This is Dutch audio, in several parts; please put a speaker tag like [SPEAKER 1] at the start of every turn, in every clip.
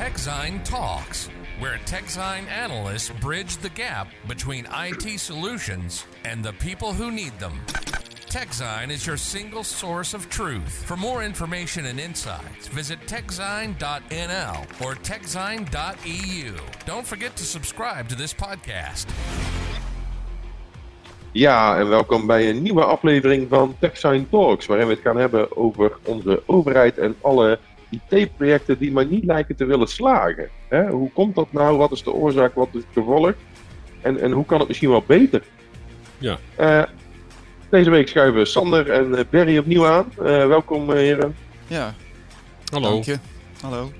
[SPEAKER 1] TechZine Talks, where TechZine analysts bridge the gap between IT solutions and the people who need them. TechZine is your single source of truth. For more information and insights, visit techzine.nl or techzine.eu. Don't forget to subscribe to this podcast.
[SPEAKER 2] Ja, en welkom bij een nieuwe aflevering van TechSign Talks, waarin we het gaan hebben over onze overheid en alle IT-projecten die maar niet lijken te willen slagen. Hè? Hoe komt dat nou? Wat is de oorzaak? Wat is het gevolg? En, en hoe kan het misschien wel beter?
[SPEAKER 3] Ja.
[SPEAKER 2] Uh, deze week schuiven Sander en eh, Berry opnieuw aan. Uh, welkom heren.
[SPEAKER 4] Ja.
[SPEAKER 3] Hallo.
[SPEAKER 4] Dank je. Hallo.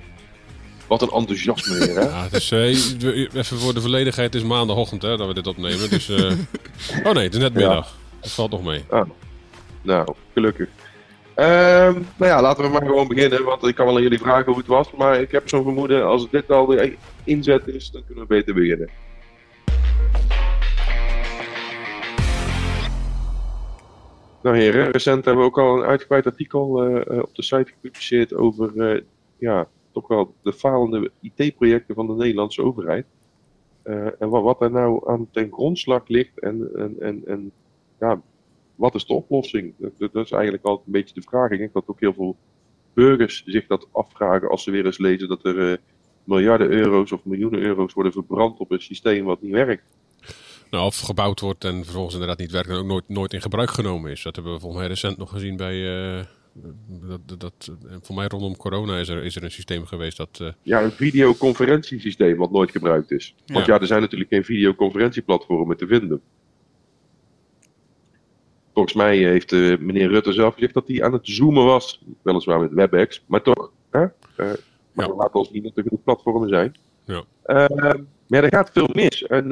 [SPEAKER 2] Wat een enthousiasme weer, hè?
[SPEAKER 3] Ja, het is, uh, even voor de volledigheid, het is maandagochtend hè, dat we dit opnemen. Dus, uh... oh nee, het is net middag. Ja. Dat valt nog mee.
[SPEAKER 2] Oh. Nou, gelukkig. Um, nou ja, laten we maar gewoon beginnen, want ik kan wel aan jullie vragen hoe het was. Maar ik heb zo'n vermoeden, als dit al de inzet is, dan kunnen we beter beginnen. Nou heren, recent hebben we ook al een uitgebreid artikel uh, op de site gepubliceerd over ja, toch wel de falende IT-projecten van de Nederlandse overheid. En wat, daar nou aan ten grondslag ligt en, en, en, en ja, wat is de oplossing? Dat, dat, is eigenlijk altijd een beetje de vraag. Ik denk dat ook heel veel burgers zich dat afvragen als ze weer eens lezen dat er uh, miljarden euro's of miljoenen euro's worden verbrand op een systeem wat niet werkt.
[SPEAKER 3] Nou, of gebouwd wordt en vervolgens inderdaad niet werkt en ook nooit, nooit in gebruik genomen is. Dat hebben we volgens mij recent nog gezien bij, uh, dat, dat, voor mij rondom corona is er, is er een systeem geweest dat... Uh...
[SPEAKER 2] Ja, een videoconferentiesysteem wat nooit gebruikt is. Want ja, ja er zijn natuurlijk geen videoconferentieplatformen te vinden. Volgens mij heeft uh, meneer Rutte zelf gezegd dat hij aan het zoomen was. Weliswaar met WebEx, maar toch. Hè? Uh, maar ja. we laten ons niet dat er genoeg platformen zijn.
[SPEAKER 3] Ja.
[SPEAKER 2] maar er gaat veel mis. En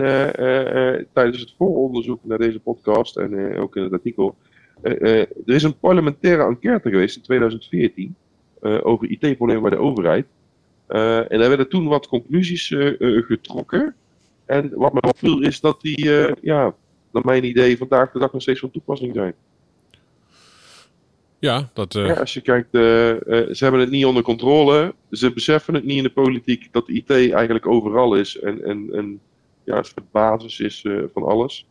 [SPEAKER 2] tijdens het vooronderzoek naar deze podcast en ook in het artikel er is een parlementaire enquête geweest in 2014 uh, over IT-problemen bij de overheid. Uh, en daar werden toen wat conclusies getrokken. En wat me opviel is dat die, ja, naar mijn idee, vandaag de dag nog steeds van toepassing zijn.
[SPEAKER 3] Ja, dat...
[SPEAKER 2] Ja, als je kijkt, ze hebben het niet onder controle. Ze beseffen het niet in de politiek dat IT eigenlijk overal is en, en, en ja, het basis is van alles.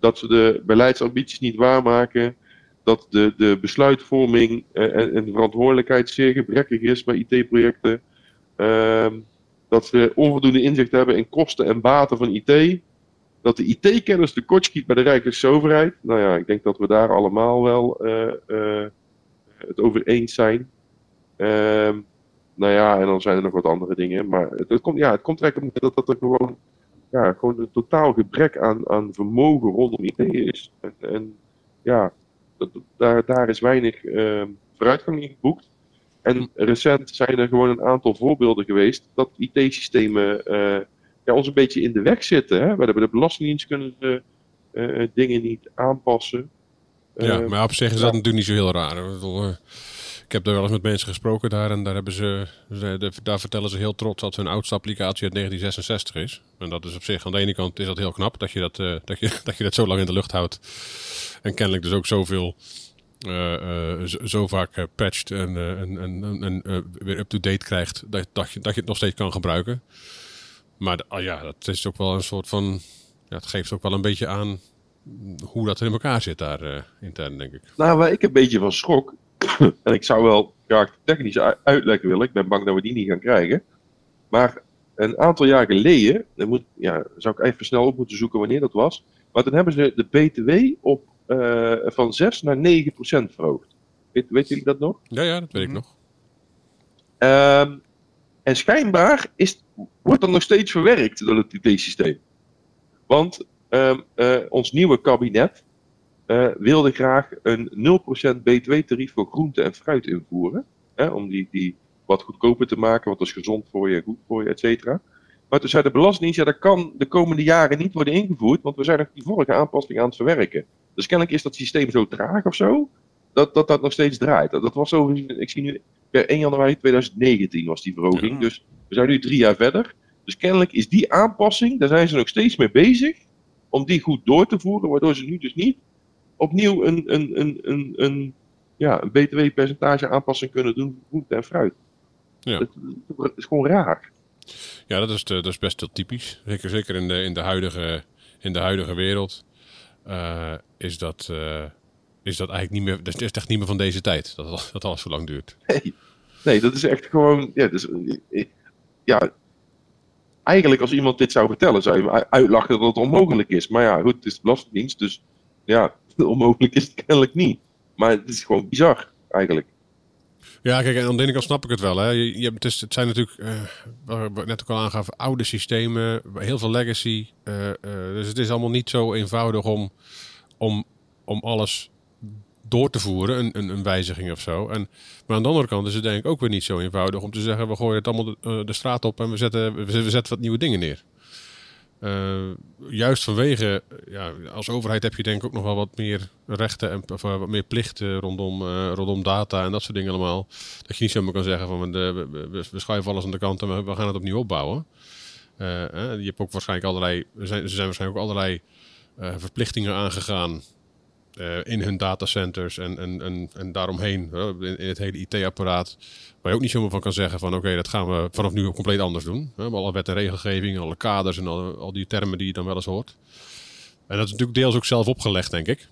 [SPEAKER 2] Dat ze de beleidsambities niet waarmaken. Dat de, de besluitvorming uh, en de verantwoordelijkheid zeer gebrekkig is bij IT-projecten. Ehm, dat ze onvoldoende inzicht hebben in kosten en baten van IT. Dat de IT-kennis tekortschiet bij de Rijkse overheid. Nou ja, ik denk dat we daar allemaal wel het over eens zijn. Ehm, nou ja, en dan zijn er nog wat andere dingen. Maar het, het komt, ja, het komt eigenlijk dat, dat er gewoon ja, gewoon een totaal gebrek aan, aan vermogen rondom IT is. En, en ja, dat, daar, daar is weinig uh, vooruitgang in geboekt. En recent zijn er gewoon een aantal voorbeelden geweest dat IT-systemen uh, ja, ons een beetje in de weg zitten. Hè? We hebben de Belastingdienst kunnen uh, dingen niet aanpassen.
[SPEAKER 3] Ja, maar op zich is dat natuurlijk niet zo heel raar. Ik heb daar wel eens met mensen gesproken daar en daar, hebben ze, daar vertellen ze heel trots dat hun oudste applicatie uit 1966 is. En dat is op zich, aan de ene kant is dat heel knap dat je dat, uh, dat, je, dat, je dat zo lang in de lucht houdt. En kennelijk dus ook zoveel, uh, uh, zo, zo, vaak patcht en, en, en, en weer up-to-date krijgt dat, dat, je, dat je het nog steeds kan gebruiken. Maar oh ja, dat is ook wel een soort van, ja, het geeft ook wel een beetje aan hoe dat in elkaar zit daar intern, denk ik.
[SPEAKER 2] Nou, waar ik een beetje van schrok, en ik zou wel graag technisch uitleggen willen. Ik ben bang dat we die niet gaan krijgen. Maar een aantal jaar geleden, dan moet, ja, zou ik even snel op moeten zoeken wanneer dat was. Maar toen hebben ze de BTW op, uh, van 6 naar 9 procent verhoogd. Weet, weet jullie dat nog?
[SPEAKER 3] Ja, ja, dat weet ik nog.
[SPEAKER 2] Um, en schijnbaar is, wordt dat nog steeds verwerkt door het IT-systeem. Want um, uh, ons nieuwe kabinet uh, wilde graag een 0% btw-tarief voor groente en fruit invoeren. Hè, om die, die wat goedkoper te maken, want dat is gezond voor je, goed voor je, et cetera. Maar toen zei de Belastingdienst, ja, dat kan de komende jaren niet worden ingevoerd, want we zijn nog die vorige aanpassing aan het verwerken. Dus kennelijk is dat systeem zo traag of zo, dat dat, dat nog steeds draait. Dat, dat was zo, ik zie nu, per 1 januari 2019 was die verhoging, ja. dus we zijn nu drie jaar verder. Dus kennelijk is die aanpassing, daar zijn ze nog steeds mee bezig, om die goed door te voeren, waardoor ze nu dus niet opnieuw een, een, een, een, een, ja, een btw-percentage aanpassing kunnen doen voor groente en fruit.
[SPEAKER 3] Ja.
[SPEAKER 2] Het is gewoon raar.
[SPEAKER 3] Ja, dat is, de- dat is best wel typisch. Zeker, zeker in, de, in, de huidige, in de huidige wereld eh, is, dat, eh, is dat eigenlijk niet meer, dat is echt niet meer van deze tijd. Dat, dat alles zo lang duurt.
[SPEAKER 2] Nee, nee dat is echt gewoon. Ja, dus, eh, ja, eigenlijk als iemand dit zou vertellen, zou je uitlachen dat het onmogelijk is. Maar ja, goed, het is Belastingdienst, dus ja, onmogelijk is het kennelijk niet. Maar het is gewoon bizar, eigenlijk.
[SPEAKER 3] Ja, kijk, en aan de ene kant snap ik het wel. Hè. Je, je, het, is, het zijn natuurlijk, waar we net ook al aangaven, oude systemen, heel veel legacy. eh, dus het is allemaal niet zo eenvoudig om, om, om alles door te voeren, een, een, een wijziging of zo. En, maar aan de andere kant is het denk ik ook weer niet zo eenvoudig om te zeggen, we gooien het allemaal de, eh, straat op en we zetten, we, zetten wat nieuwe dingen neer. Eh, juist vanwege, ja, als overheid heb je denk ik ook nog wel wat meer rechten en of, eh, wat meer plichten rondom, rondom data en dat soort dingen allemaal. Dat je niet zomaar kan zeggen van we, we, schuiven alles aan de kant en we, gaan het opnieuw opbouwen. Eh, je hebt ook waarschijnlijk allerlei, er zijn, er zijn waarschijnlijk ook allerlei verplichtingen aangegaan eh, in hun datacenters en, en, en, en daaromheen, in, het hele IT-apparaat. Waar je ook niet zomaar van kan zeggen van oké, dat gaan we vanaf nu compleet anders doen. Hè, alle wet en regelgeving, alle kaders en al, die termen die je dan wel eens hoort. En dat is natuurlijk deels ook zelf opgelegd, denk ik.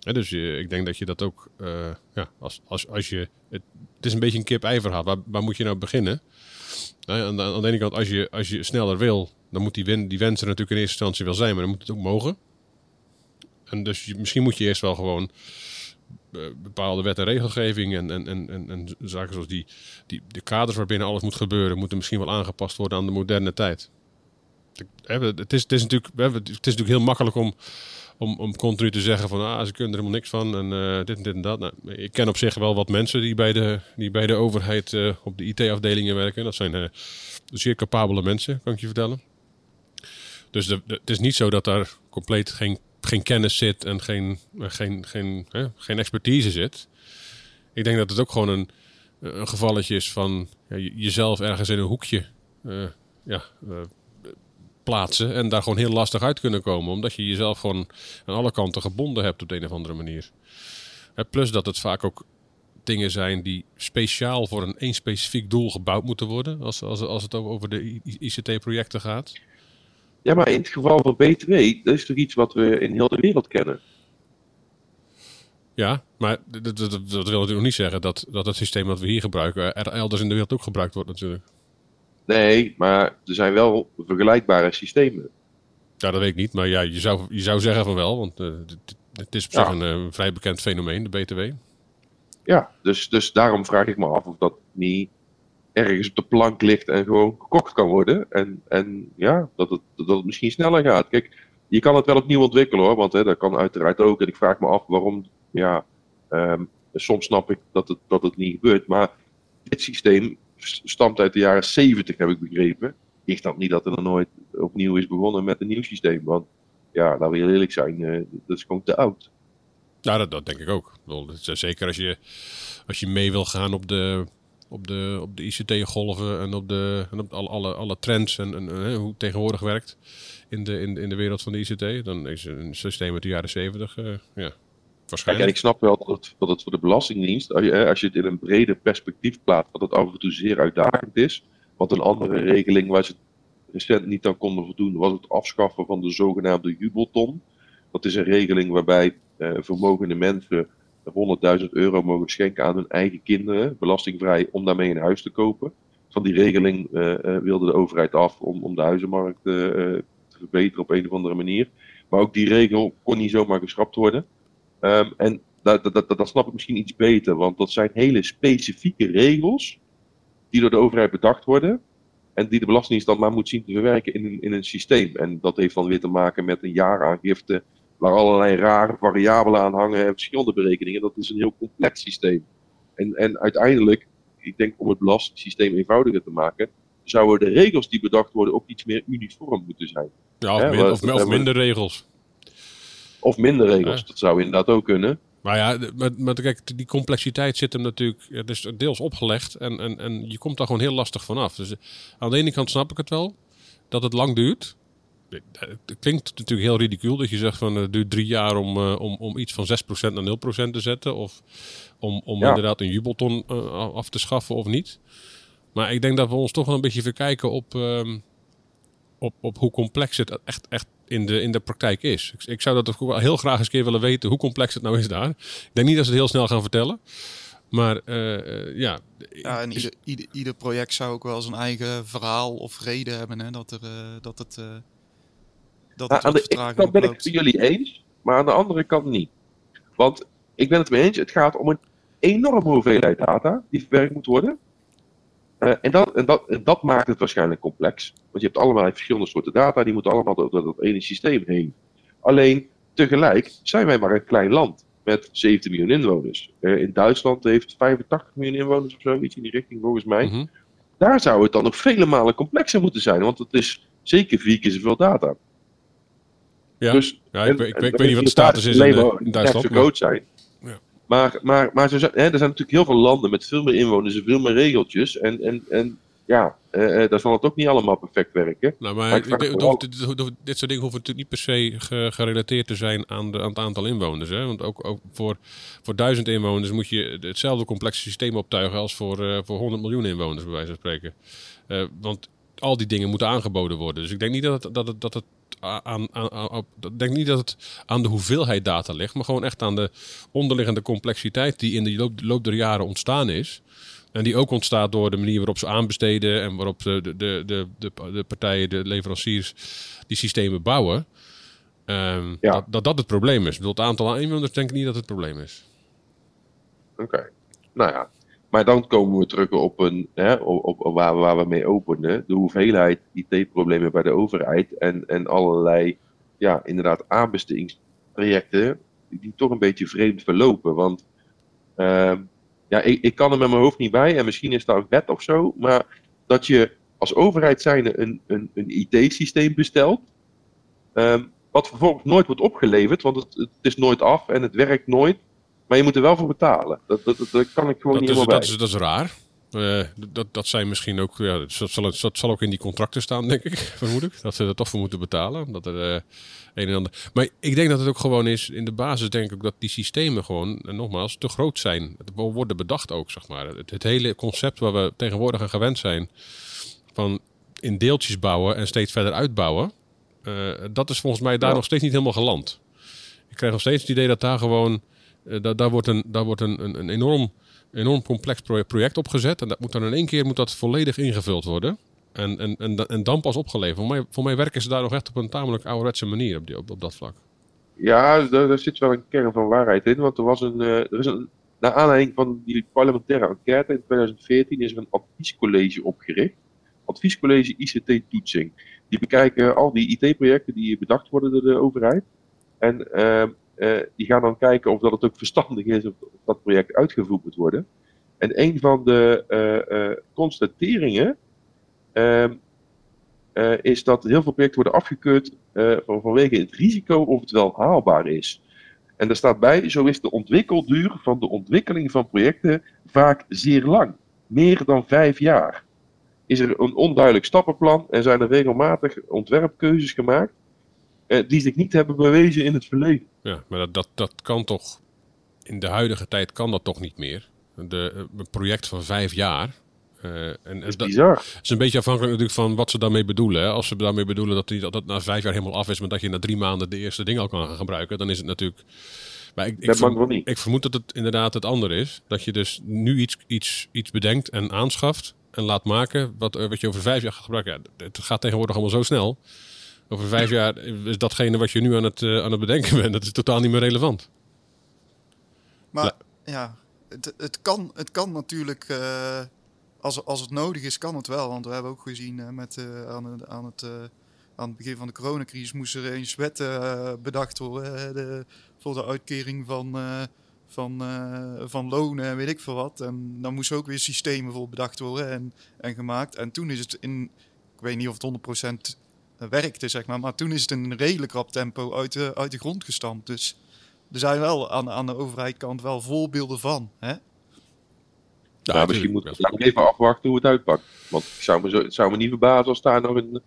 [SPEAKER 3] Dus ik denk dat je dat ook, eh, ja, als, als, als je, het, het is een beetje een kip-ei. Waar, waar moet je nou beginnen? Hè, aan, de, aan ene kant, als je, als je sneller wil, dan moet die, win, die wens er natuurlijk in eerste instantie wel zijn, maar dan moet het ook mogen. En dus misschien moet je eerst wel gewoon eh, bepaalde wet en regelgeving en, en, en, en, en zaken zoals die, die de kaders waarbinnen alles moet gebeuren, moeten misschien wel aangepast worden aan de moderne tijd. Het is, het is, natuurlijk, het is natuurlijk heel makkelijk om, om, om continu te zeggen van ah, ze kunnen er helemaal niks van en eh, dit en dit en dat. Nou, ik ken op zich wel wat mensen die bij de, die bij de overheid eh, op de IT-afdelingen werken. Dat zijn eh, zeer capabele mensen, kan ik je vertellen. Dus het is niet zo dat daar compleet geen, geen kennis zit en geen, eh, geen, geen, hè, geen expertise zit. Ik denk dat het ook gewoon een, een gevalletje is van ja, je- jezelf ergens in een hoekje eh, ja, eh, plaatsen en daar gewoon heel lastig uit kunnen komen. Omdat je jezelf gewoon aan alle kanten gebonden hebt op de een of andere manier. Plus dat het vaak ook dingen zijn die speciaal voor een één specifiek doel gebouwd moeten worden. Als, als, als het over de ICT-projecten gaat.
[SPEAKER 2] Ja, maar in het geval van B2, dat is toch iets wat we in heel de wereld kennen.
[SPEAKER 3] Ja, maar dat, dat, wil natuurlijk nog niet zeggen dat, dat het systeem dat we hier gebruiken er elders in de wereld ook gebruikt wordt natuurlijk.
[SPEAKER 2] Nee, maar er zijn wel vergelijkbare systemen.
[SPEAKER 3] Ja, dat weet ik niet, maar ja, je zou, je zou zeggen van wel, want eh, het, is op
[SPEAKER 2] Ja.
[SPEAKER 3] zich een eh, vrij bekend fenomeen, de BTW.
[SPEAKER 2] Ja, dus, dus daarom vraag ik me af of dat niet ergens op de plank ligt en gewoon gekocht kan worden. En, en ja, dat het, dat het misschien sneller gaat. Kijk, je kan het wel opnieuw ontwikkelen hoor, want hè, dat kan uiteraard ook. En ik vraag me af waarom, ja, ehm, soms snap ik dat het, dat het niet gebeurt. Maar dit systeem stamt uit de jaren 70, heb ik begrepen. Ik snap niet dat er nog nooit opnieuw is begonnen met een nieuw systeem. Want ja, laten we heel eerlijk zijn, eh, dat is gewoon te oud.
[SPEAKER 3] Ja, dat, dat denk ik ook. Zeker als je, als je mee wil gaan op de, op de, op de ICT-golven en op, de, en op alle, alle, alle trends en, en, hoe het tegenwoordig werkt in de, in, in de wereld van de ICT, dan is een systeem uit de jaren 70 eh, ja,
[SPEAKER 2] Kijk, en
[SPEAKER 3] waarschijnlijk.
[SPEAKER 2] ik snap wel dat het, dat het voor de Belastingdienst, als je, hè, als je het in een breder perspectief plaatst, dat het af en toe zeer uitdagend is. Want een andere regeling waar ze recent niet aan konden voldoen, was het afschaffen van de zogenaamde jubelton. Dat is een regeling waarbij eh, vermogende mensen 100.000 euro mogen schenken aan hun eigen kinderen, belastingvrij, om daarmee een huis te kopen. Van die regeling eh, wilde de overheid af om, om de huizenmarkt eh, te verbeteren op een of andere manier. Maar ook die regel kon niet zomaar geschrapt worden. Ehm, en dat, dat, dat, dat snap ik misschien iets beter, want dat zijn hele specifieke regels die door de overheid bedacht worden. En die de Belastingdienst dan maar moet zien te verwerken in in een systeem. En dat heeft dan weer te maken met een jaaraangifte, waar allerlei rare variabelen aan hangen en verschillende berekeningen. Dat is een heel complex systeem. En, en uiteindelijk, ik denk om het belastingssysteem eenvoudiger te maken, zouden de regels die bedacht worden ook iets meer uniform moeten zijn.
[SPEAKER 3] Ja, of, min- of, minder regels.
[SPEAKER 2] Of minder regels,
[SPEAKER 3] Ja.
[SPEAKER 2] dat zou inderdaad ook kunnen.
[SPEAKER 3] Maar ja, maar, maar kijk, die complexiteit zit hem natuurlijk, het is deels opgelegd en, en, en je komt daar gewoon heel lastig vanaf. Dus aan de ene kant snap ik het wel, dat het lang duurt. Het klinkt natuurlijk heel ridicuul dat je zegt van eh, het duurt drie jaar om, eh, om, om iets van 6% naar 0% te zetten. Of om, om
[SPEAKER 2] Ja.
[SPEAKER 3] inderdaad een jubelton eh, af te schaffen of niet. Maar ik denk dat we ons toch wel een beetje verkijken op, ehm, op, op hoe complex het echt, echt in, de, in de praktijk is. Ik, ik zou dat ook wel heel graag eens een keer willen weten hoe complex het nou is daar. Ik denk niet dat ze het heel snel gaan vertellen. Maar uh, ja.
[SPEAKER 4] ja en ieder, ieder, ieder, project zou ook wel zijn eigen verhaal of reden hebben. Hè, dat, er, uh, dat het. Uh,
[SPEAKER 2] dat nou, aan de ene kant ben ik het jullie eens, maar aan de andere kant niet. Want ik ben het mee eens, het gaat om een enorme hoeveelheid data die verwerkt moet worden. Uh, en, dat, en, dat, en dat maakt het waarschijnlijk complex. Want je hebt allemaal verschillende soorten data, die moeten allemaal door dat ene systeem heen. Alleen, tegelijk zijn wij maar een klein land met 17 miljoen inwoners. Uh, in Duitsland heeft 85 miljoen inwoners of zo, iets in die richting volgens mij. Mm -hmm. Daar zou het dan nog vele malen complexer moeten zijn, want het is zeker vier keer zoveel data.
[SPEAKER 3] Ja, dus, ja ik, en, ik, ik, ik weet niet wat de status is in, in Duitsland.
[SPEAKER 2] zo groot zijn. Maar, maar, maar zijn, hè, er zijn natuurlijk heel veel landen met veel meer inwoners en veel meer regeltjes. En, en, en ja, uh, daar zal het ook niet allemaal perfect werken.
[SPEAKER 3] Nou, maar, maar ik, vooral... dit, dit, soort dingen hoeven natuurlijk niet per se gerelateerd te zijn aan, de, aan het aantal inwoners. Hè? Want ook, ook voor, voor duizend inwoners moet je hetzelfde complexe systeem optuigen als voor, uh, voor 100 miljoen inwoners, bij wijze van spreken. Uh, want al die dingen moeten aangeboden worden. Dus ik denk niet dat het, dat het, dat het aan, aan, aan, denk niet dat het aan de hoeveelheid data ligt, maar gewoon echt aan de onderliggende complexiteit die in de loop, loop der jaren ontstaan is. En die ook ontstaat door de manier waarop ze aanbesteden en waarop de, de, de, de, de partijen, de leveranciers, die systemen bouwen. Um, ja. dat, dat, dat het probleem is. het aantal inwoners denk ik niet dat het probleem is.
[SPEAKER 2] Oké. Nou ja, maar dan komen we terug op, een, hè, op, op waar, we mee openen. De hoeveelheid IT-problemen bij de overheid. En, en allerlei, ja, inderdaad, aanbestedingsprojecten. Die toch een beetje vreemd verlopen. Want uh, ja, ik, ik kan er met mijn hoofd niet bij. En misschien is dat een wet of zo. Maar dat je als overheid zijnde een, een, een IT-systeem bestelt. Um, wat vervolgens nooit wordt opgeleverd. Want het, het is nooit af en het werkt nooit. Maar je moet er wel voor betalen. Dat, dat, dat, kan ik gewoon niet
[SPEAKER 3] is,
[SPEAKER 2] bij.
[SPEAKER 3] Dat is, dat is raar. Uh, dat, dat zijn misschien ook, ja, dat zal, dat zal ook in die contracten staan, denk ik, vermoed ik. Dat ze er toch voor moeten betalen. Dat er uh, een en ander. Maar ik denk dat het ook gewoon is, in de basis denk ik dat die systemen gewoon, en nogmaals, te groot zijn. Het worden bedacht ook, zeg maar. Het, het hele concept waar we tegenwoordig aan gewend zijn, van in deeltjes bouwen en steeds verder uitbouwen, uh, dat is volgens mij daar ja. nog steeds niet helemaal geland. Ik krijg nog steeds het idee dat daar gewoon uh, daar, wordt, een, daar wordt een, een, enorm, enorm complex project opgezet. En dat moet dan in één keer moet dat volledig ingevuld worden. En, en, en, dan pas opgeleverd. Voor mij, voor mij werken ze daar nog echt op een tamelijk ouderwetse manier op, die, op, op dat vlak.
[SPEAKER 2] Ja, daar, zit wel een kern van waarheid in. Want er was een, uh, er is een naar aanleiding van die parlementaire enquête in 2014 is er een adviescollege opgericht. Adviescollege ICT-toetsing. Die bekijken al die IT-projecten die bedacht worden door de overheid. En uh, uh, die gaan dan kijken of dat het ook verstandig is of, dat project uitgevoerd moet worden. En een van de uh, uh, constateringen ehm, is dat heel veel projecten worden afgekeurd vanwege het risico of het wel haalbaar is. En er staat bij, zo is de ontwikkelduur van de ontwikkeling van projecten vaak zeer lang. Meer dan vijf jaar. Is er een onduidelijk stappenplan en zijn er regelmatig ontwerpkeuzes gemaakt die zich niet hebben bewezen in het verleden.
[SPEAKER 3] Ja, maar dat, dat, dat kan toch, in de huidige tijd kan dat toch niet meer. De, uh, een project van vijf jaar. Uh, en,
[SPEAKER 2] dat is bizar.
[SPEAKER 3] Dat is een beetje afhankelijk natuurlijk van wat ze daarmee bedoelen. Hè. Als ze daarmee bedoelen dat, die, dat het na vijf jaar helemaal af is, maar dat je na drie maanden de eerste dingen al kan gaan gebruiken, dan is het natuurlijk. Maar ik, ik, vermoed, ik vermoed dat het inderdaad het andere is. Dat je dus nu iets, iets, iets bedenkt en aanschaft en laat maken, wat, wat je over vijf jaar gaat gebruiken. Ja, het gaat tegenwoordig allemaal zo snel. Over vijf jaar is datgene wat je nu aan het, uh, aan het bedenken bent, dat is totaal niet meer relevant.
[SPEAKER 4] Maar ja, ja het, het, kan, het kan natuurlijk, uh, als, als het nodig is, kan het wel. Want we hebben ook gezien uh, met, aan, aan, het, aan het begin van de coronacrisis moest er eens wet bedacht worden. De, voor de uitkering van, van, van lonen en weet ik veel wat. En dan moest ook weer systemen voor bedacht worden en, en gemaakt. En toen is het in, ik weet niet of het 100% werkte, zeg maar. Maar toen is het in een redelijk rap tempo uit de, uit de grond gestampt. Dus er zijn wel aan, aan de overheidkant wel voorbeelden van. Hè?
[SPEAKER 2] Ja, ja misschien moeten we even afwachten hoe het uitpakt. Want ik zou me, zo, het zou me niet verbazen als daar nog een.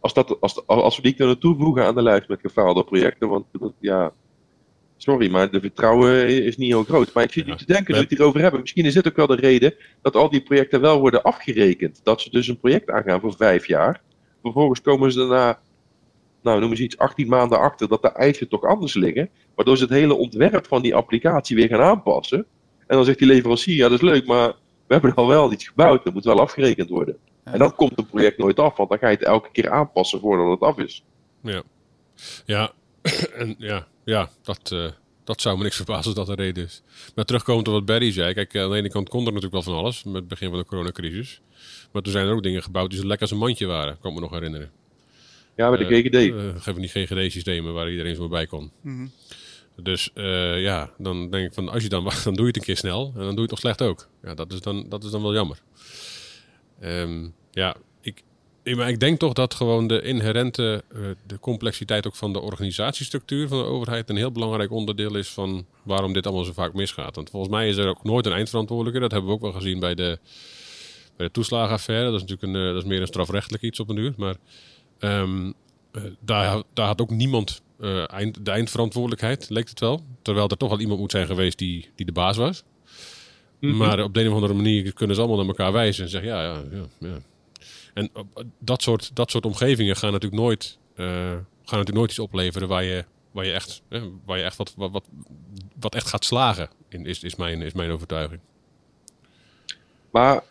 [SPEAKER 2] Als, dat, als, als we die kunnen toevoegen aan de lijst met gefaalde projecten. Want dat, ja, sorry, maar de vertrouwen is niet heel groot. Maar ik zit
[SPEAKER 3] Ja.
[SPEAKER 2] niet te denken dat we
[SPEAKER 3] We-
[SPEAKER 2] het hierover hebben. Misschien is dit ook wel de reden dat al die projecten wel worden afgerekend. Dat ze dus een project aangaan voor vijf jaar. Vervolgens komen ze daarna, nou noem eens iets, 18 maanden achter dat de eisen toch anders liggen. Waardoor ze het hele ontwerp van die applicatie weer gaan aanpassen. En dan zegt die leverancier, ja dat is leuk, maar we hebben al wel iets gebouwd. Dat moet wel afgerekend worden.
[SPEAKER 4] Ja.
[SPEAKER 2] En dan komt een project nooit af, want dan ga je het elke keer aanpassen voordat het af is.
[SPEAKER 3] Ja, en ja, ja dat, eh, dat zou me niks verbazen dat dat de reden is. Maar terugkomend op wat Barry zei. Kijk, aan de ene kant kon er natuurlijk wel van alles. Met het begin van de coronacrisis. Maar toen zijn er ook dingen gebouwd die zo lekker als een mandje waren. Kan ik me nog herinneren.
[SPEAKER 2] Ja, met de
[SPEAKER 3] Eh,
[SPEAKER 2] GGD.
[SPEAKER 3] eh, geven die GGD-systemen waar iedereen zo bij kon.
[SPEAKER 4] Mhm.
[SPEAKER 3] Dus eh, ja, dan denk ik van als je dan wacht, dan doe je het een keer snel. En dan doe je het toch slecht ook. Ja, dat is dan, dat is dan wel jammer. Ehm, ja, maar ik denk toch dat gewoon de inherente eh, de complexiteit ook van de organisatiestructuur van de overheid een heel belangrijk onderdeel is van waarom dit allemaal zo vaak misgaat. Want volgens mij is er ook nooit een eindverantwoordelijke. Dat hebben we ook wel gezien bij de, bij de toeslagenaffaire. Dat is natuurlijk een, eh, dat is meer een strafrechtelijk iets op een duur. Maar ehm, eh, daar, daar had ook niemand eind, de eindverantwoordelijkheid, leek het wel. Terwijl er toch wel iemand moet zijn geweest die, die de baas was.
[SPEAKER 2] Mhm.
[SPEAKER 3] Maar op de een of andere manier kunnen ze allemaal naar elkaar wijzen en zeggen ja, ja, ja. ja. En op- dat soort, dat soort omgevingen gaan natuurlijk nooit, eh, gaan natuurlijk nooit iets opleveren waar je, waar je echt, eh, waar je echt wat, wat, wat, wat echt gaat slagen, in, is, is, mijn, is mijn overtuiging.
[SPEAKER 2] Maar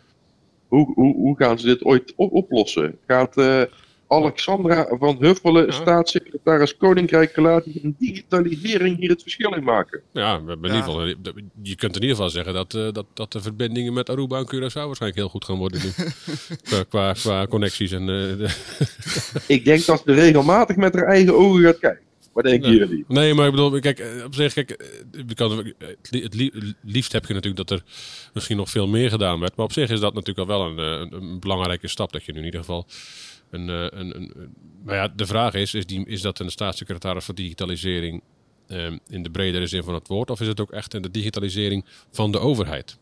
[SPEAKER 2] hoe, hoe, hoe gaan ze dit ooit op- oplossen? Gaat eh, Alexandra van Huffelen,
[SPEAKER 3] Ja.
[SPEAKER 2] staatssecretaris Koninkrijk Relatie en Digitalisering, hier het verschil in maken?
[SPEAKER 3] Ja, we hebben in ieder geval, je kunt in ieder geval zeggen dat, eh, dat, dat de verbindingen met Aruba en Curaçao waarschijnlijk heel goed gaan worden nu. qua, qua, qua connecties en... eh,
[SPEAKER 2] Ik denk dat ze regelmatig met haar eigen ogen gaat kijken. Wat denken
[SPEAKER 3] Nee.
[SPEAKER 2] jullie?
[SPEAKER 3] Nee, maar ik bedoel, kijk, eh, op zich, kijk, je kan, het li- het li- liefst heb je natuurlijk dat er misschien nog veel meer gedaan werd. Maar op zich is dat natuurlijk al wel een, een, een belangrijke stap. Dat je nu in ieder geval eh, een, een, een- maar ja, de vraag is: is, die, is dat een staatssecretaris voor digitalisering eh, in de bredere zin van het woord? Of is het ook echt in de digitalisering van de overheid?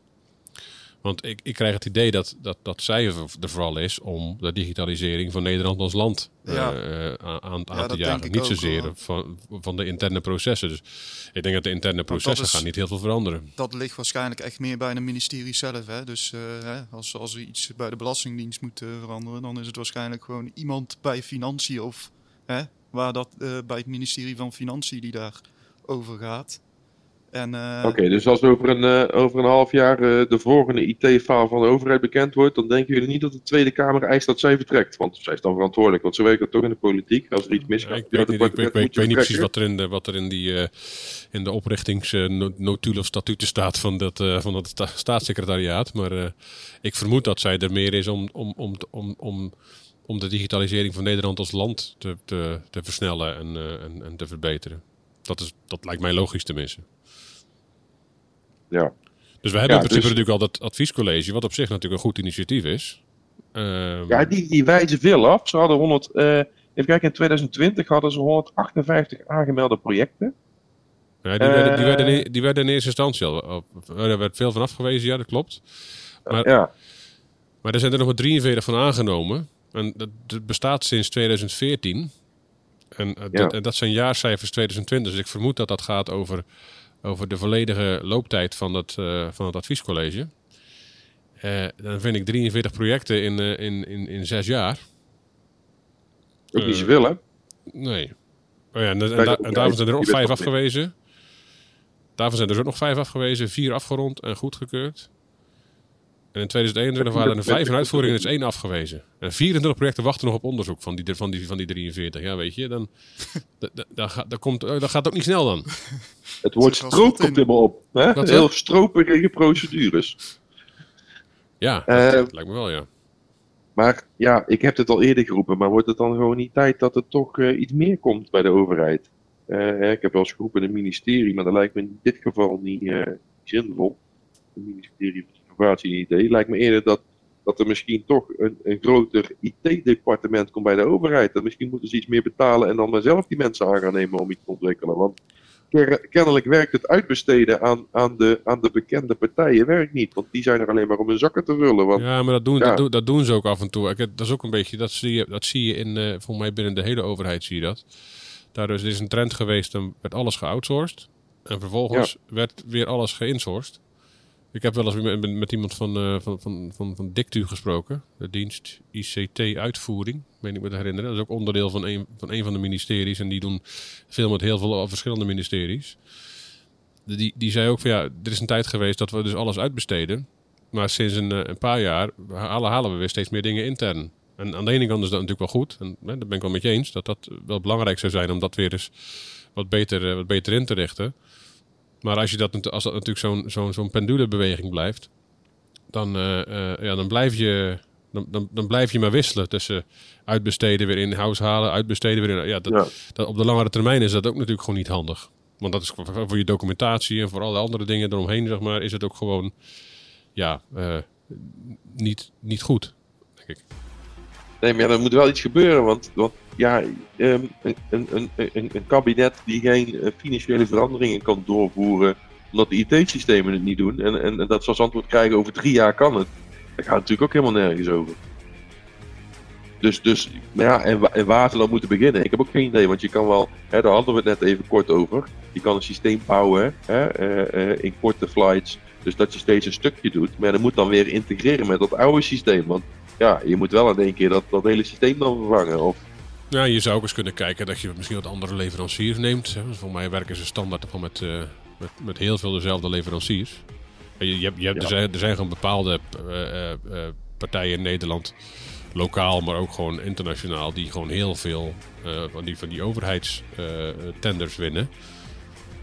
[SPEAKER 3] Want ik, ik krijg het idee dat, dat, dat zij er vooral is om de digitalisering van Nederland als land
[SPEAKER 4] Ja.
[SPEAKER 3] eh, aan, aan
[SPEAKER 4] Ja,
[SPEAKER 3] te jagen. Niet
[SPEAKER 4] ook,
[SPEAKER 3] zozeer
[SPEAKER 4] hoor.
[SPEAKER 3] van, van de interne processen. Dus ik denk dat de interne processen
[SPEAKER 4] is-
[SPEAKER 3] gaan niet heel veel veranderen.
[SPEAKER 4] Dat ligt waarschijnlijk echt meer bij een ministerie zelf. Hè? Dus eh, hè, als, als er iets bij de Belastingdienst moet veranderen, dan is het waarschijnlijk gewoon iemand bij Financiën of hè, waar dat eh, bij het ministerie van Financiën die daar over gaat. En eh,
[SPEAKER 2] Oké, dus als over een, eh, over een half jaar eh, de volgende IT-faal van de overheid bekend wordt, dan denken jullie niet dat de Tweede Kamer eist dat zij vertrekt. Want zij is dan verantwoordelijk, want ze werken toch in de politiek. Als er iets misgaat,
[SPEAKER 3] ik weet,
[SPEAKER 2] dat
[SPEAKER 3] niet, ik, weet, precies wat er in de, wat er in, die, eh, in de oprichtingsnotulen of statuten staat van dat, eh, van dat sta- staatssecretariaat. Maar eh, ik vermoed dat zij er meer is om, om, om, om, om, om de digitalisering van Nederland als land te, te, te versnellen en, eh, en, en te verbeteren. Dat, is, dat lijkt mij logisch tenminste.
[SPEAKER 2] Ja.
[SPEAKER 3] Dus we hebben
[SPEAKER 2] Ja,
[SPEAKER 3] in principe
[SPEAKER 2] dus-
[SPEAKER 3] natuurlijk al dat adviescollege, wat op zich natuurlijk een goed initiatief is. Ehm,
[SPEAKER 2] Ja, die, die wijzen veel af. Ze hadden 100, eh, even kijken, in 2020 hadden ze 158 aangemelde projecten.
[SPEAKER 3] Ja, die, werden, die,
[SPEAKER 2] Eh.
[SPEAKER 3] werden in, die werden in eerste instantie al. Er werd veel van afgewezen, ja, dat klopt. Maar-
[SPEAKER 2] ja,
[SPEAKER 3] Maar er zijn er nog maar 43 van aangenomen. En dat, dat bestaat sinds 2014. En, eh, dat, en dat zijn jaarcijfers 2020. Dus ik vermoed dat dat gaat over, over de volledige looptijd van het, eh, van het adviescollege. Eh, dan vind ik 43 projecten in, in, in, in zes jaar.
[SPEAKER 2] ook niet zoveel hè.
[SPEAKER 3] Nee. Oh ja, en, en, da- en daarvan zijn er ook vijf afgewezen. Daarvan zijn er dus ook nog vijf afgewezen, vier afgerond en goedgekeurd. En in 2021 waren er vijf in uitvoering en er is één afgewezen. En 24 projecten wachten nog op onderzoek van die, van die, van die 43. Ja, weet je, dan, da- da- da gaat- dat, komt, eh, dat gaat ook niet snel dan.
[SPEAKER 2] Het woord stroop
[SPEAKER 4] in.
[SPEAKER 2] komt helemaal op. Hè?
[SPEAKER 3] Wat,
[SPEAKER 2] Heel stroperige procedures.
[SPEAKER 3] Ja,
[SPEAKER 2] Eh,
[SPEAKER 3] dat lijkt me wel, ja.
[SPEAKER 2] Maar ja, ik heb het al eerder geroepen, maar wordt het dan gewoon niet tijd dat er toch eh, iets meer komt bij de overheid? Eh, ik heb wel eens geroepen een ministerie, maar dat lijkt me in dit geval niet eh, zinvol. Een ministerie van Innovatie en IT. Lijkt me eerder dat, dat er misschien toch een, een groter IT-departement komt bij de overheid. Dat misschien moeten ze iets meer betalen en dan maar zelf die mensen aan gaan nemen om iets te ontwikkelen. Want kennelijk werkt het uitbesteden aan, aan, de, aan de bekende partijen werkt niet. Want die zijn er alleen maar om hun zakken te vullen. Want
[SPEAKER 3] Ja, maar dat doen,
[SPEAKER 2] Ja.
[SPEAKER 3] Dat, doen, dat doen ze ook af en toe. Ik, dat is ook een beetje, dat zie je, dat zie je in, eh volgens mij binnen de hele overheid zie je dat. Daardoor is er is een trend geweest, dan werd alles geoutsourced. En vervolgens werd weer alles geïnsourced. Ik heb wel eens met, iemand van, uh, van, van, van, van Dictu gesproken. De dienst ICT-uitvoering, meen ik me te herinneren. Dat is ook onderdeel van een, van een van de ministeries. En die doen veel met heel veel verschillende ministeries. Die, die zei ook van ja, er is een tijd geweest dat we dus alles uitbesteden. Maar sinds een, een paar jaar halen, we weer steeds meer dingen intern. En aan de ene kant is dat natuurlijk wel goed. En hè, daar ben ik wel met je eens. Dat dat wel belangrijk zou zijn om dat weer eens wat beter, wat beter in te richten. Maar als, je dat, als dat natuurlijk zo'n zo'n zo'n pendulebeweging blijft, dan, uh, uh, ja, dan, blijf je, dan, dan, dan, blijf je maar wisselen tussen uitbesteden, weer in-house halen, uitbesteden, weer in. Ja, dat, ja. Dat, op de langere termijn is dat ook natuurlijk gewoon niet handig. Want dat is voor je documentatie en voor alle andere dingen eromheen, zeg maar, is het ook gewoon ja, uh, niet, niet goed, denk ik.
[SPEAKER 2] Nee, maar ja, er moet wel iets gebeuren, want, want ja, um, een, kabinet die geen uh, financiële veranderingen kan doorvoeren omdat de IT-systemen het niet doen en, en, dat ze als antwoord krijgen over drie jaar kan het, daar gaat het natuurlijk ook helemaal nergens over. Dus, dus ja, en, en waar ze dan moeten beginnen, ik heb ook geen idee, want je kan wel, hè, daar hadden we het net even kort over, je kan een systeem bouwen hè, uh, uh, in korte flights, dus dat je steeds een stukje doet, maar dat moet dan weer integreren met dat oude systeem, want ja, je moet wel in één keer dat, dat hele systeem dan vervangen. Of...
[SPEAKER 3] Ja, je zou ook eens kunnen kijken dat je misschien wat andere leveranciers neemt. Voor mij werken ze standaard met, uh, met, met heel veel dezelfde leveranciers. Je, je hebt, je hebt, ja. er, zijn, er zijn gewoon bepaalde uh, uh, partijen in Nederland, lokaal, maar ook gewoon internationaal, die gewoon heel veel van die, van die overheidstenders winnen.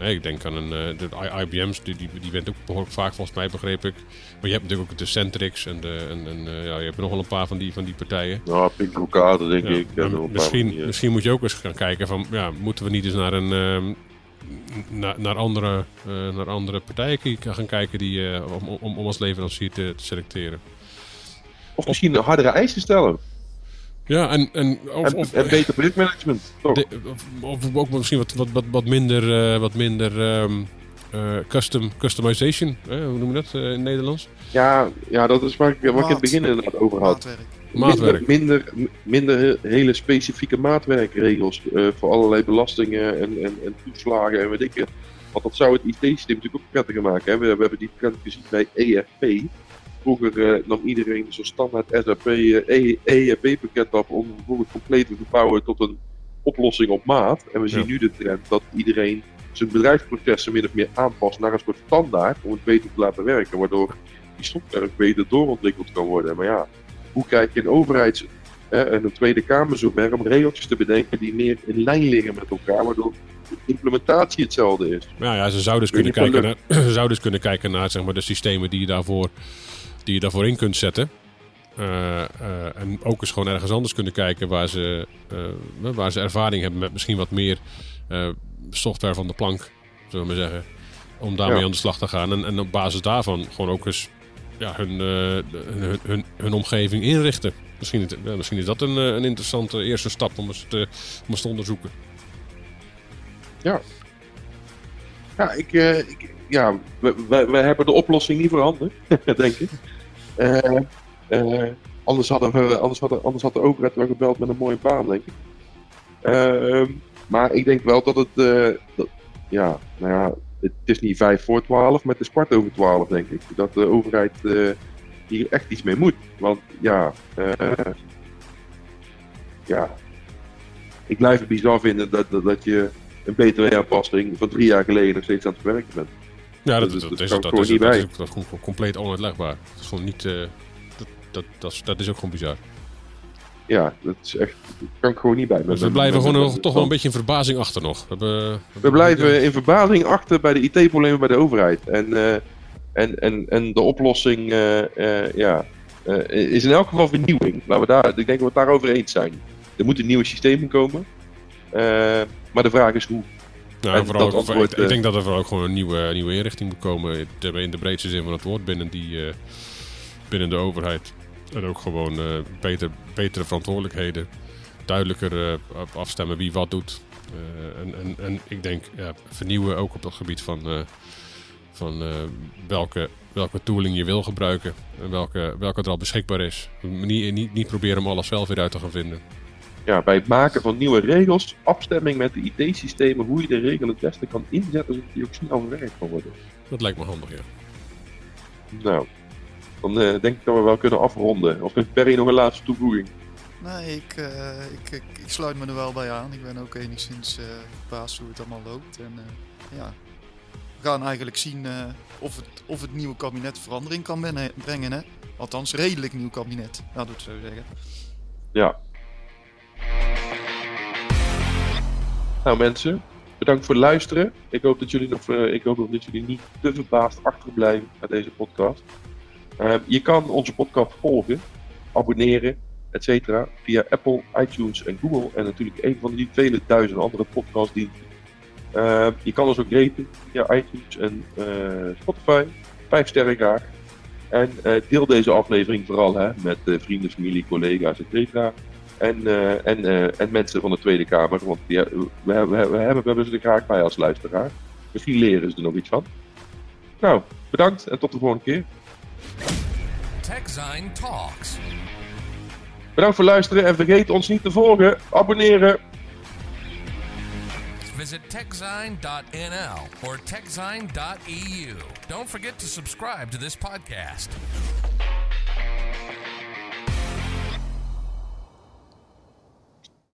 [SPEAKER 3] Nee, ik denk aan een, de IBM's, die, die, die wint ook behoorlijk vaak volgens mij, begreep ik. Maar je hebt natuurlijk ook de Centrix en, de, en, en ja, je hebt nog wel een paar van die, van die partijen.
[SPEAKER 2] Ja, Pinkrokader denk ja, ik. Ja,
[SPEAKER 3] misschien, misschien moet je ook eens gaan kijken van, ja, moeten we niet eens naar een... Um, naar, naar, andere, uh, naar andere partijen gaan kijken die, uh, om, om, om als leverancier te, te selecteren.
[SPEAKER 2] Of misschien hardere eisen stellen.
[SPEAKER 3] Ja, en, en,
[SPEAKER 2] of, en, of, en beter projectmanagement.
[SPEAKER 3] De, of, ook misschien wat, wat, wat, wat minder, uh, wat minder um, uh, custom, customization, hoe noem je dat uh, in het Nederlands?
[SPEAKER 2] Ja, ja, dat is waar ik, waar ik in het begin inderdaad over had.
[SPEAKER 3] Maatwerk.
[SPEAKER 2] Minder, minder, minder hele specifieke maatwerkregels voor allerlei belastingen en, en, en toeslagen en weet ik het. Want dat zou het IT-systeem natuurlijk ook prettiger maken. Hè? We, we hebben die trend gezien bij ERP. Vroeger uh, nam iedereen zo'n standaard SAP uh, ERP-pakket op om bijvoorbeeld compleet te verbouwen tot een oplossing op maat. En we zien ja. nu de trend dat iedereen zijn bedrijfsprocessen min of meer aanpast naar een soort standaard om het beter te laten werken, waardoor die software beter doorontwikkeld kan worden. Maar ja, hoe krijg je een overheids- eh, en een Tweede Kamer zover om regeltjes te bedenken die meer in lijn liggen met elkaar, waardoor de implementatie hetzelfde is?
[SPEAKER 3] Nou ja, ze zouden dus kunnen, kijken naar, ze zouden dus kunnen kijken naar zeg maar, de systemen die je daarvoor, die je daarvoor in kunt zetten. Uh, uh, en ook eens gewoon ergens anders kunnen kijken waar ze, uh, waar ze ervaring hebben met misschien wat meer software van de plank, zullen we maar zeggen. Om daarmee ja. aan de slag te gaan. En, en op basis daarvan gewoon ook eens ja, hun, hun, hun, hun, omgeving inrichten. Misschien, misschien is dat een, een interessante eerste stap om eens te, om eens te onderzoeken.
[SPEAKER 2] Ja. Ja, ik, ik ja, we, we, hebben de oplossing niet voorhanden, denk ik. Uh, uh, anders, hadden we, anders, hadden, anders had de overheid wel gebeld met een mooie baan, denk ik. Uh, maar ik denk wel dat het, ja, nou ja, het is niet vijf voor twaalf, maar het is kwart over twaalf, denk ik. Dat de overheid hier echt iets mee moet. Want ja, ja, ik blijf het bizar vinden dat, dat, dat je een btw-aanpassing van drie jaar geleden nog steeds aan het werken bent.
[SPEAKER 3] Ja, dat, dat, dat, dat is, dat, is, dat, is, dat is gewoon compleet onuitlegbaar. Dat is gewoon niet. Uh, dat, dat, dat, is, dat is ook gewoon bizar.
[SPEAKER 2] Ja, dat is echt. Dat kan ik gewoon niet bij.
[SPEAKER 3] Dus we blijven gewoon nog, toch wel een beetje in verbazing achter nog. We, hebben,
[SPEAKER 2] we, we blijven in verbazing achter bij de IT-problemen bij de overheid. En, uh, en, en, en de oplossing uh, ja, is in elk geval vernieuwing. Laten we daar, ik denk dat we het daarover eens zijn. Er moeten nieuwe systemen komen. Maar de vraag is hoe.
[SPEAKER 3] Nou, vooral antwoord, ik, ik, denk dat er vooral ook gewoon een nieuwe, nieuwe inrichting moet komen. In de breedste zin van het woord binnen, die, uh, binnen de overheid. En ook gewoon beter, betere verantwoordelijkheden. Duidelijker afstemmen wie wat doet. En, en, en, ik denk ja, vernieuwen ook op het gebied van, van welke, welke tooling je wil gebruiken. En welke, welke er al beschikbaar is. Niet, niet, niet proberen om alles zelf weer uit te gaan vinden.
[SPEAKER 2] Ja, bij het maken van nieuwe regels, afstemming met de IT-systemen, hoe je de regel het beste kan inzetten zodat die ook snel verwerkt kan worden.
[SPEAKER 3] Dat lijkt me handig, ja.
[SPEAKER 2] Nou, dan denk ik dat we wel kunnen afronden. Of heeft Perry nog een laatste toevoeging?
[SPEAKER 4] Nee, ik, ik, ik, ik, sluit me er wel bij aan. Ik ben ook enigszins verbaasd hoe het allemaal loopt. En ja, we gaan eigenlijk zien of, het, of het nieuwe kabinet verandering kan brengen. Hè? Althans, redelijk nieuw kabinet, laten we het zo zeggen.
[SPEAKER 2] Ja. Nou mensen, bedankt voor het luisteren. Ik hoop dat jullie, nog, uh, ik hoop dat jullie niet te verbaasd achterblijven bij deze podcast. Uh, je kan onze podcast volgen, abonneren, etc. via Apple, iTunes en Google. En natuurlijk een van die vele duizenden andere podcastdiensten. Uh, je kan ons ook raten via iTunes en Spotify. Vijf sterren graag. En deel deze aflevering vooral hè, met vrienden, familie, collega's, etc. En, en, uh, en mensen van de Tweede Kamer. Want die, we, we, we, hebben, we hebben ze er graag bij als luisteraar. Misschien leren ze er nog iets van. Nou, bedankt en tot de volgende keer.
[SPEAKER 1] TechZine Talks.
[SPEAKER 2] Bedankt voor het luisteren en vergeet ons niet te volgen, abonneren.
[SPEAKER 1] Visit techzine.nl or techzine.eu. Don't forget to subscribe to this podcast.